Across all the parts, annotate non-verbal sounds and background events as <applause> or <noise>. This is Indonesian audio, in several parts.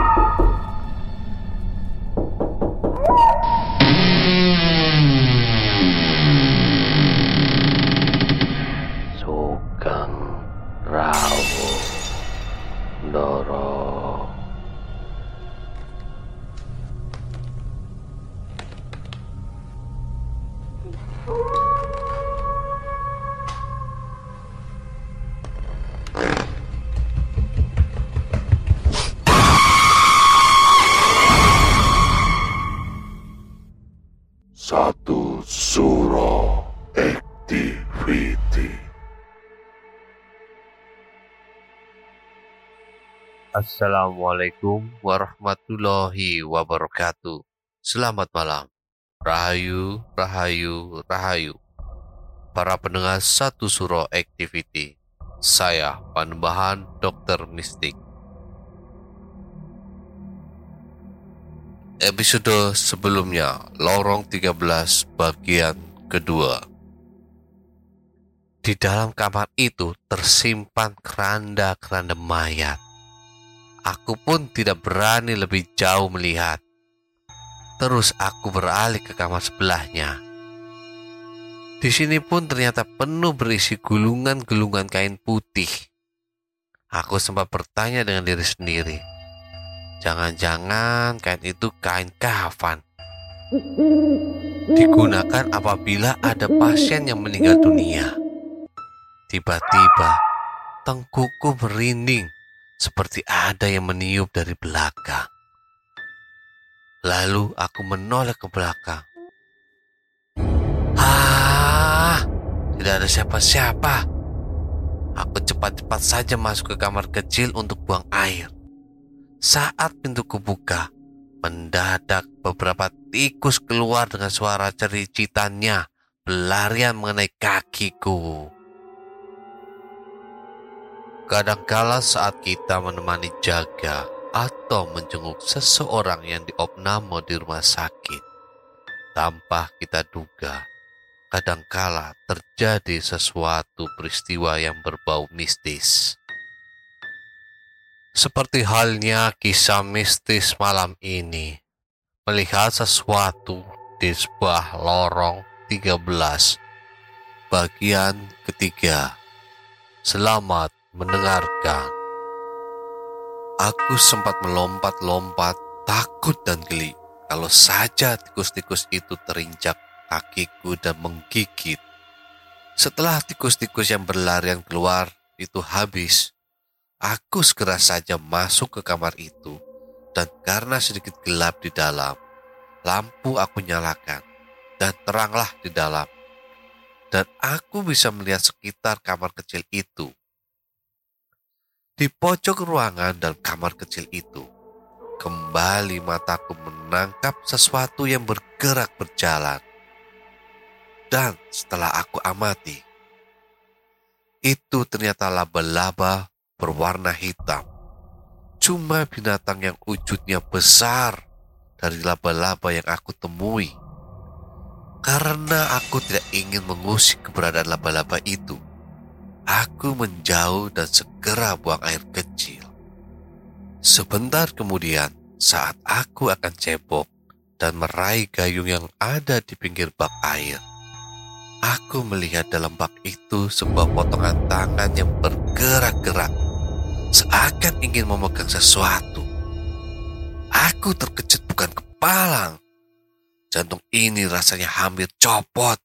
<laughs> Assalamualaikum warahmatullahi wabarakatuh. Selamat malam. Rahayu, rahayu, rahayu. Para pendengar satu suro activity. Saya Panembahan Dokter Mistik. Episode sebelumnya, lorong 13 bagian kedua. Di dalam kamar itu tersimpan keranda-keranda mayat. Aku pun tidak berani lebih jauh melihat. Terus aku beralih ke kamar sebelahnya. Di sini pun ternyata penuh berisi gulungan-gulungan kain putih. Aku sempat bertanya dengan diri sendiri. Jangan-jangan kain itu kain kafan. Digunakan apabila ada pasien yang meninggal dunia. Tiba-tiba, tengkuku merinding seperti ada yang meniup dari belakang. Lalu aku menoleh ke belakang. Ah, tidak ada siapa-siapa. Aku cepat-cepat saja masuk ke kamar kecil untuk buang air. Saat pintu kubuka, mendadak beberapa tikus keluar dengan suara cericitannya berlarian mengenai kakiku. Kadangkala saat kita menemani jaga atau menjenguk seseorang yang diopname di rumah sakit, tanpa kita duga, kadangkala terjadi sesuatu peristiwa yang berbau mistis. Seperti halnya kisah mistis malam ini, melihat sesuatu di sebuah lorong 13, bagian ketiga. Selamat mendengarkan. Aku sempat melompat-lompat, takut dan geli. Kalau saja tikus-tikus itu terinjak kakiku dan menggigit. Setelah tikus-tikus yang berlarian keluar itu habis, aku segera saja masuk ke kamar itu. Dan karena sedikit gelap di dalam, lampu aku nyalakan dan teranglah di dalam. Dan aku bisa melihat sekitar kamar kecil itu. Di pojok ruangan dan kamar kecil itu, kembali mataku menangkap sesuatu yang bergerak berjalan. Dan setelah aku amati, itu ternyata laba-laba berwarna hitam. Cuma binatang yang wujudnya besar dari laba-laba yang aku temui. Karena aku tidak ingin mengusik keberadaan laba-laba itu, aku menjauh dan segera buang air kecil. Sebentar kemudian, saat aku akan cebok dan meraih gayung yang ada di pinggir bak air, aku melihat dalam bak itu sebuah potongan tangan yang bergerak-gerak, seakan ingin memegang sesuatu. Aku terkejut bukan kepalang. Jantung ini rasanya hampir copot.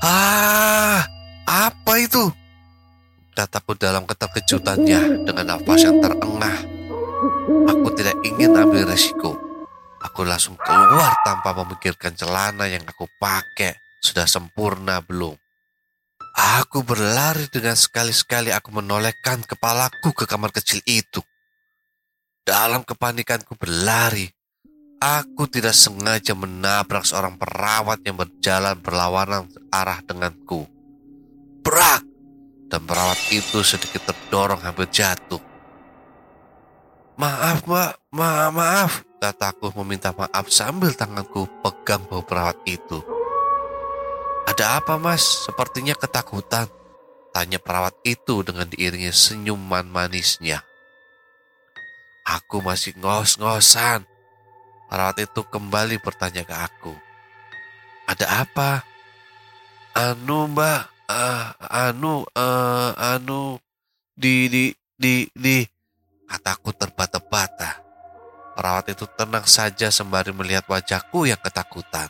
Ah, apa itu? Kataku dalam keterkejutannya dengan nafas yang terengah. Aku tidak ingin ambil resiko. Aku langsung keluar tanpa memikirkan celana yang aku pakai sudah sempurna belum. Aku berlari dengan sekali-sekali aku menolehkan kepalaku ke kamar kecil itu. Dalam kepanikanku berlari, aku tidak sengaja menabrak seorang perawat yang berjalan berlawanan arah denganku. Brak! Dan perawat itu sedikit terdorong hampir jatuh. Maaf mbak, ma maaf, kataku meminta maaf sambil tanganku pegang bau perawat itu. Ada apa mas? Sepertinya ketakutan. Tanya perawat itu dengan diiringi senyuman manisnya. Aku masih ngos-ngosan. Perawat itu kembali bertanya ke aku. Ada apa? Anu mbak, uh, anu uh, anu di di di di kataku terbata-bata. Perawat itu tenang saja sembari melihat wajahku yang ketakutan.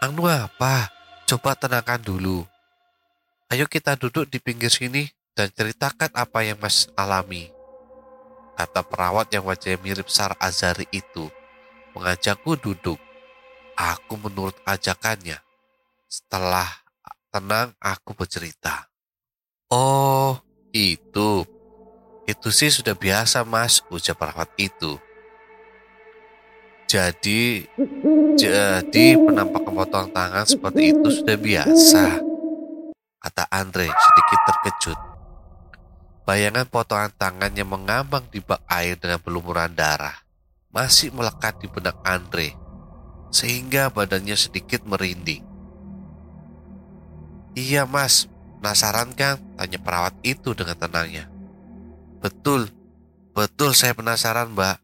Anu apa? Coba tenangkan dulu. Ayo kita duduk di pinggir sini dan ceritakan apa yang Mas alami. Kata perawat yang wajahnya mirip Sar Azari itu mengajakku duduk. Aku menurut ajakannya. Setelah tenang aku bercerita. Oh, itu. Itu sih sudah biasa mas, ujar perawat itu. Jadi, jadi penampakan potong tangan seperti itu sudah biasa. Kata Andre sedikit terkejut. Bayangan potongan tangan yang mengambang di bak air dengan pelumuran darah masih melekat di benak Andre, sehingga badannya sedikit merinding. Iya mas, penasaran kan? Tanya perawat itu dengan tenangnya. Betul, betul saya penasaran mbak.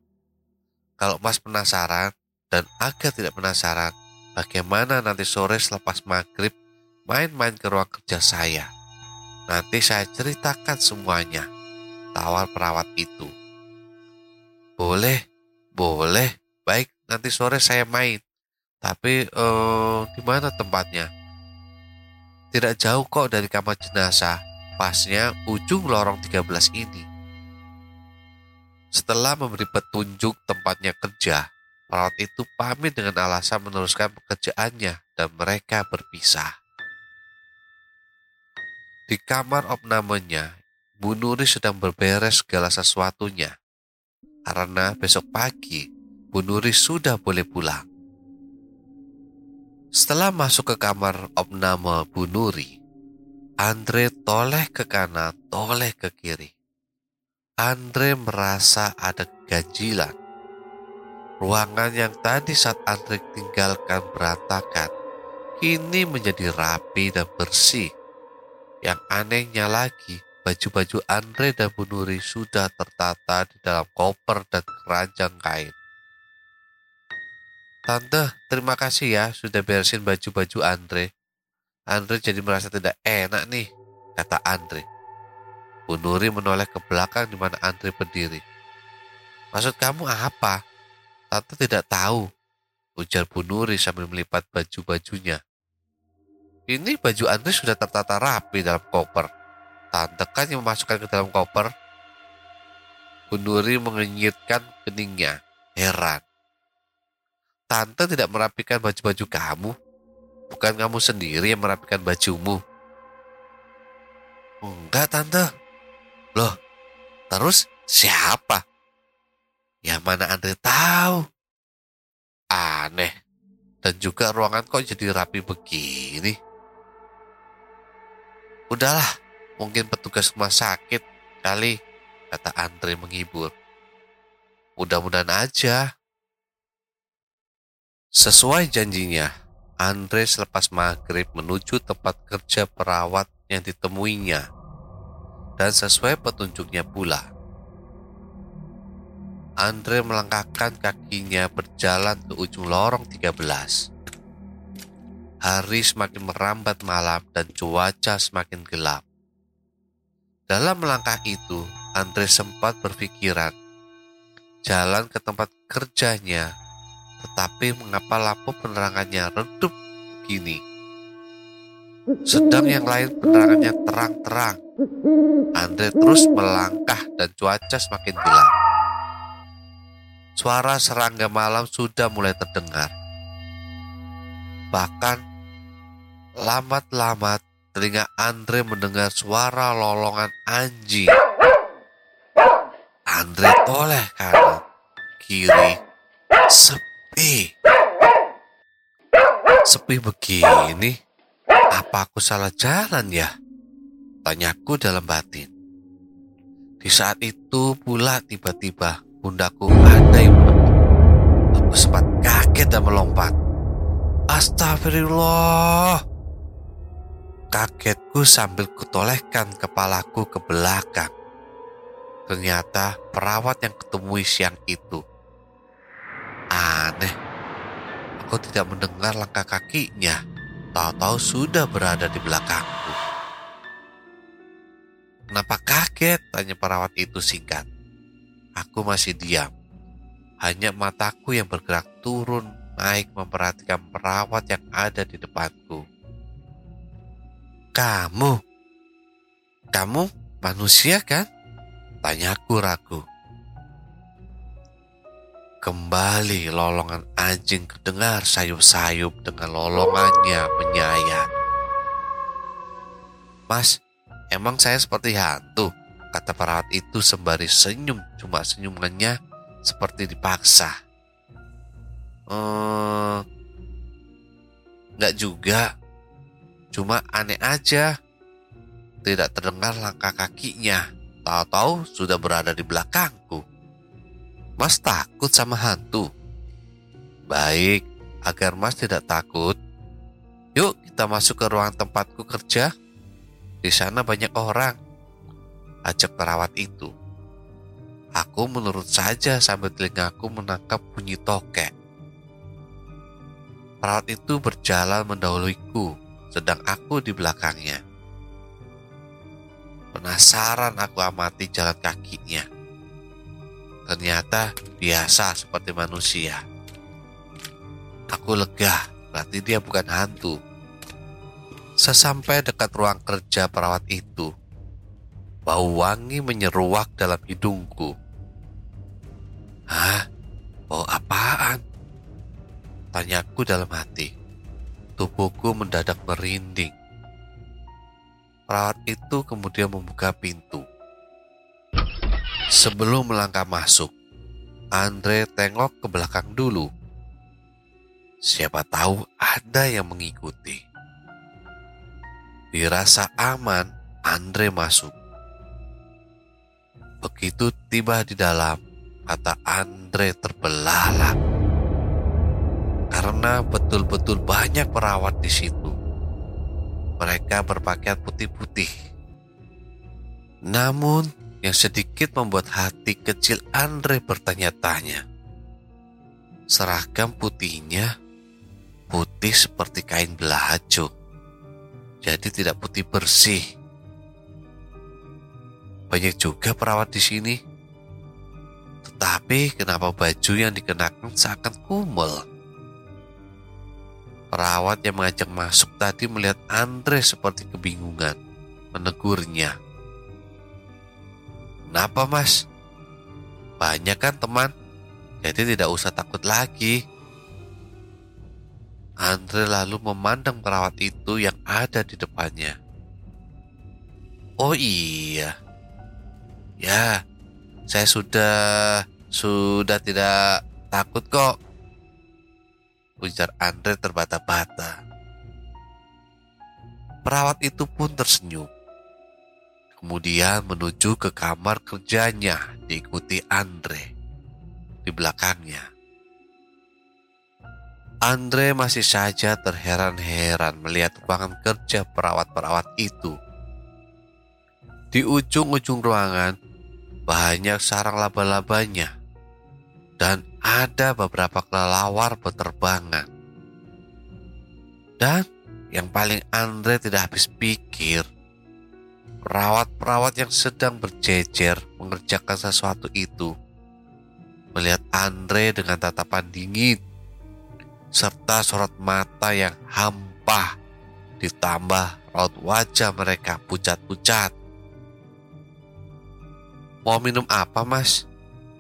Kalau mas penasaran dan agak tidak penasaran, bagaimana nanti sore selepas maghrib main-main ke ruang kerja saya. Nanti saya ceritakan semuanya, tawar perawat itu. Boleh, boleh, baik nanti sore saya main. Tapi eh, di mana tempatnya? Tidak jauh kok dari kamar jenazah, pasnya ujung lorong 13 ini. Setelah memberi petunjuk tempatnya kerja, perawat itu pamit dengan alasan meneruskan pekerjaannya dan mereka berpisah. Di kamar opnamenya, Bu Nuri sedang berberes segala sesuatunya. Karena besok pagi, Bu Nuri sudah boleh pulang. Setelah masuk ke kamar opname Bu Nuri, Andre toleh ke kanan, toleh ke kiri. Andre merasa ada ganjilan. Ruangan yang tadi saat Andre tinggalkan berantakan, kini menjadi rapi dan bersih. Yang anehnya lagi, baju-baju Andre dan Bu Nuri sudah tertata di dalam koper dan keranjang kain. Tante, terima kasih ya sudah beresin baju-baju Andre. Andre jadi merasa tidak enak nih, kata Andre. Bu Nuri menoleh ke belakang di mana Andre berdiri. Maksud kamu apa? Tante tidak tahu, ujar Bu Nuri sambil melipat baju-bajunya. Ini baju Andre sudah tertata rapi dalam koper. Tante kan yang memasukkan ke dalam koper. Bu Nuri mengenyitkan keningnya, heran. Tante tidak merapikan baju-baju kamu. Bukan kamu sendiri yang merapikan bajumu. Enggak, Tante. Loh, terus siapa? Ya mana Andre tahu. Aneh. Dan juga ruangan kok jadi rapi begini. Udahlah, mungkin petugas rumah sakit kali, kata Andre menghibur. Mudah-mudahan aja. Sesuai janjinya, Andre selepas maghrib menuju tempat kerja perawat yang ditemuinya dan sesuai petunjuknya pula. Andre melangkahkan kakinya berjalan ke ujung lorong 13. Hari semakin merambat malam dan cuaca semakin gelap. Dalam melangkah itu, Andre sempat berpikiran jalan ke tempat kerjanya, tetapi mengapa lampu penerangannya redup begini? Sedang yang lain penerangannya terang-terang. Andre terus melangkah dan cuaca semakin gelap. Suara serangga malam sudah mulai terdengar. Bahkan lambat-lambat telinga Andre mendengar suara lolongan anjing. Andre toleh kanan, kiri, sepi. Sepi begini, apa aku salah jalan ya? Tanyaku dalam batin. Di saat itu pula tiba-tiba pundaku ada yang. Aku sempat kaget dan melompat. Astagfirullah. Kagetku sambil kutolehkan kepalaku ke belakang. Ternyata perawat yang ketemui siang itu. Aku tidak mendengar langkah kakinya. Tahu-tahu sudah berada di belakangku. Kenapa kaget? Tanya perawat itu singkat. Aku masih diam. Hanya mataku yang bergerak turun naik memperhatikan perawat yang ada di depanku. Kamu? Kamu manusia kan? Tanyaku ragu. Kembali lolongan anjing kedengar sayup-sayup dengan lolongannya menyayat. Mas, emang saya seperti hantu? Kata perawat itu sembari senyum, cuma senyumannya seperti dipaksa. Eh, nggak juga, cuma aneh aja. Tidak terdengar langkah kakinya. Tahu-tahu sudah berada di belakangku. Mas takut sama hantu? Baik, agar Mas tidak takut, yuk kita masuk ke ruang tempatku kerja. Di sana banyak orang. Ajak perawat itu. Aku menurut saja sambil telingaku menangkap bunyi tokek. Perawat itu berjalan mendahuluiku, sedang aku di belakangnya. Penasaran aku amati jalan kakinya. Ternyata biasa seperti manusia. Aku lega, berarti dia bukan hantu. Sesampai dekat ruang kerja perawat itu, bau wangi menyeruak dalam hidungku. Hah? Bau apaan? Tanyaku dalam hati. Tubuhku mendadak merinding. Perawat itu kemudian membuka pintu. Sebelum melangkah masuk, Andre tengok ke belakang dulu. Siapa tahu ada yang mengikuti. Dirasa aman, Andre masuk. Begitu tiba di dalam, kata Andre terbelalak. Karena betul-betul banyak perawat di situ. Mereka berpakaian putih-putih. Namun, yang sedikit membuat hati kecil Andre bertanya-tanya. Seragam putihnya putih seperti kain belajo, jadi tidak putih bersih. Banyak juga perawat di sini, tetapi kenapa baju yang dikenakan seakan kumel? Perawat yang mengajak masuk tadi melihat Andre seperti kebingungan, menegurnya. Kenapa mas? Banyak kan teman, jadi tidak usah takut lagi. Andre lalu memandang perawat itu yang ada di depannya. Oh iya, ya saya sudah sudah tidak takut kok ujar Andre terbata-bata. Perawat itu pun tersenyum. Kemudian menuju ke kamar kerjanya diikuti Andre di belakangnya. Andre masih saja terheran-heran melihat ruangan kerja perawat-perawat itu. Di ujung-ujung ruangan banyak sarang laba-labanya dan ada beberapa kelelawar berterbangan. Dan yang paling Andre tidak habis pikir, perawat-perawat yang sedang berjejer mengerjakan sesuatu itu melihat Andre dengan tatapan dingin serta sorot mata yang hampa ditambah raut wajah mereka pucat-pucat. Mau minum apa mas?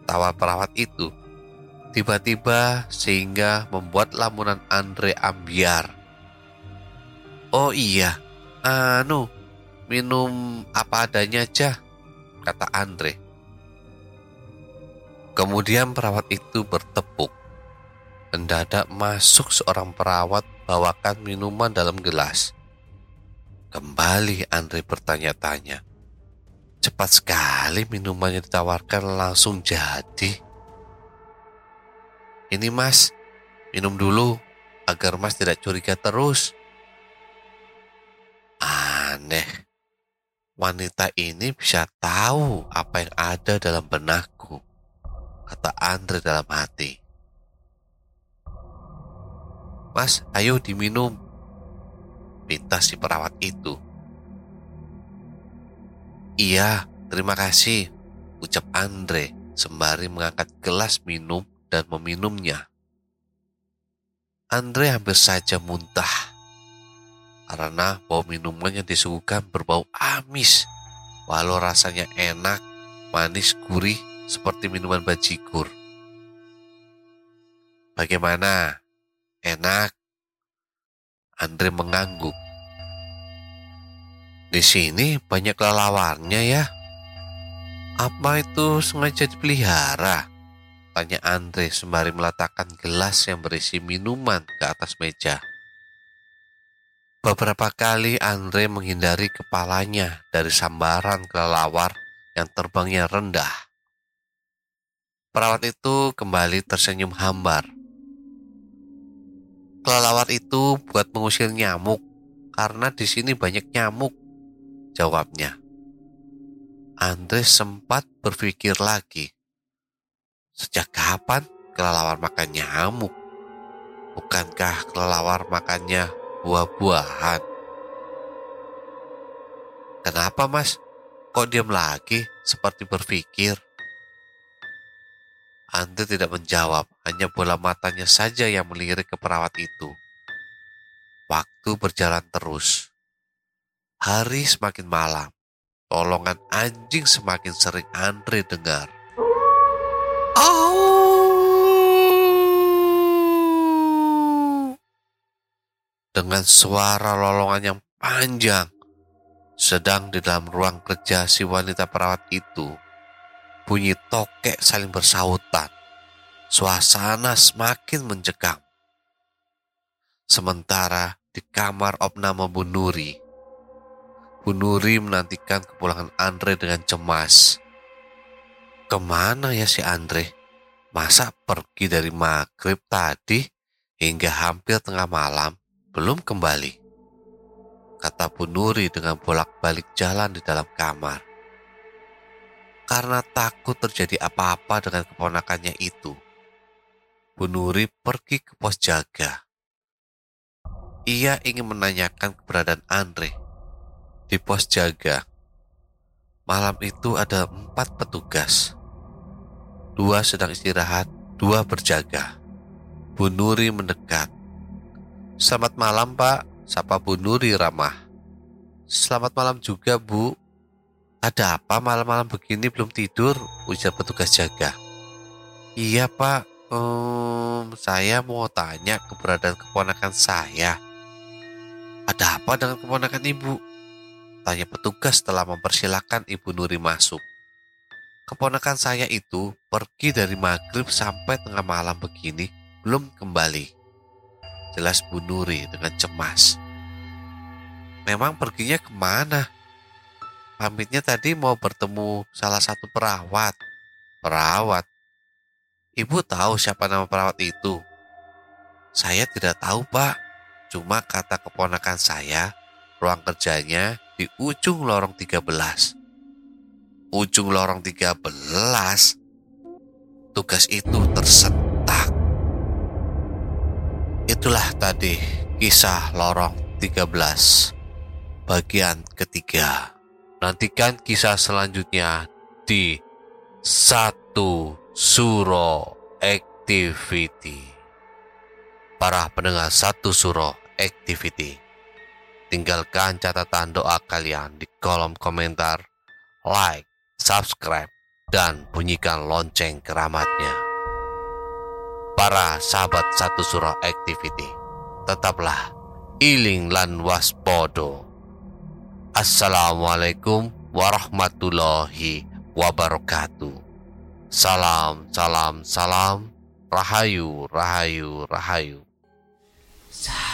Tawar perawat itu. Tiba-tiba sehingga membuat lamunan Andre ambiar. Oh iya, anu, minum apa adanya aja, kata Andre. Kemudian perawat itu bertepuk. Mendadak masuk seorang perawat bawakan minuman dalam gelas. Kembali Andre bertanya-tanya. Cepat sekali minumannya ditawarkan langsung jadi. Ini mas, minum dulu agar mas tidak curiga terus. Aneh. Wanita ini bisa tahu apa yang ada dalam benakku, kata Andre dalam hati. Mas, ayo diminum, pinta si perawat itu. Iya, terima kasih, ucap Andre sembari mengangkat gelas minum dan meminumnya. Andre hampir saja muntah karena bau minuman yang disuguhkan berbau amis, walau rasanya enak, manis, gurih seperti minuman bajigur. Bagaimana? Enak? Andre mengangguk. Di sini banyak lelawarnya ya. Apa itu sengaja dipelihara? Tanya Andre sembari meletakkan gelas yang berisi minuman ke atas meja. Beberapa kali Andre menghindari kepalanya dari sambaran kelelawar yang terbangnya rendah. Perawat itu kembali tersenyum hambar. Kelelawar itu buat mengusir nyamuk karena di sini banyak nyamuk, jawabnya. Andre sempat berpikir lagi. Sejak kapan kelelawar makan nyamuk? Bukankah kelelawar makannya buah-buahan. Kenapa mas? Kok diam lagi seperti berpikir? Andre tidak menjawab, hanya bola matanya saja yang melirik ke perawat itu. Waktu berjalan terus. Hari semakin malam. Tolongan anjing semakin sering Andre dengar. Oh! Dengan suara lolongan yang panjang. Sedang di dalam ruang kerja si wanita perawat itu, bunyi tokek saling bersautan. Suasana semakin mencekam. Sementara di kamar opname Bu Nuri, Bu Nuri menantikan kepulangan Andre dengan cemas. Ke mana ya si Andre? Masa pergi dari maghrib tadi hingga hampir tengah malam belum kembali. Kata Bu Nuri dengan bolak-balik jalan di dalam kamar. Karena takut terjadi apa-apa dengan keponakannya itu, Bu Nuri pergi ke pos jaga. Ia ingin menanyakan keberadaan Andre di pos jaga. Malam itu ada empat petugas. Dua sedang istirahat, dua berjaga. Bu Nuri mendekat Selamat malam pak, sapa Bu Nuri ramah. Selamat malam juga Bu. Ada apa malam-malam begini belum tidur? Ujar petugas jaga. Iya pak, um, saya mau tanya keberadaan keponakan saya. Ada apa dengan keponakan ibu? Tanya petugas setelah mempersilahkan Ibu Nuri masuk. Keponakan saya itu pergi dari maghrib sampai tengah malam begini belum kembali jelas Bu Nuri dengan cemas. Memang perginya ke mana? Pamitnya tadi mau bertemu salah satu perawat. Perawat? Ibu tahu siapa nama perawat itu? Saya tidak tahu pak. Cuma kata keponakan saya, ruang kerjanya di ujung lorong 13. ujung lorong 13, tugas itu tersentak. Itulah tadi kisah lorong 13 bagian ketiga. Nantikan kisah selanjutnya di satu suro activity. Para pendengar satu suro activity. Tinggalkan catatan doa kalian di kolom komentar, like, subscribe, dan bunyikan lonceng keramatnya. Para sahabat satu surah activity, tetaplah iling lan waspodo. Assalamualaikum warahmatullahi wabarakatuh. Salam, salam, salam. Rahayu, rahayu, rahayu. Sa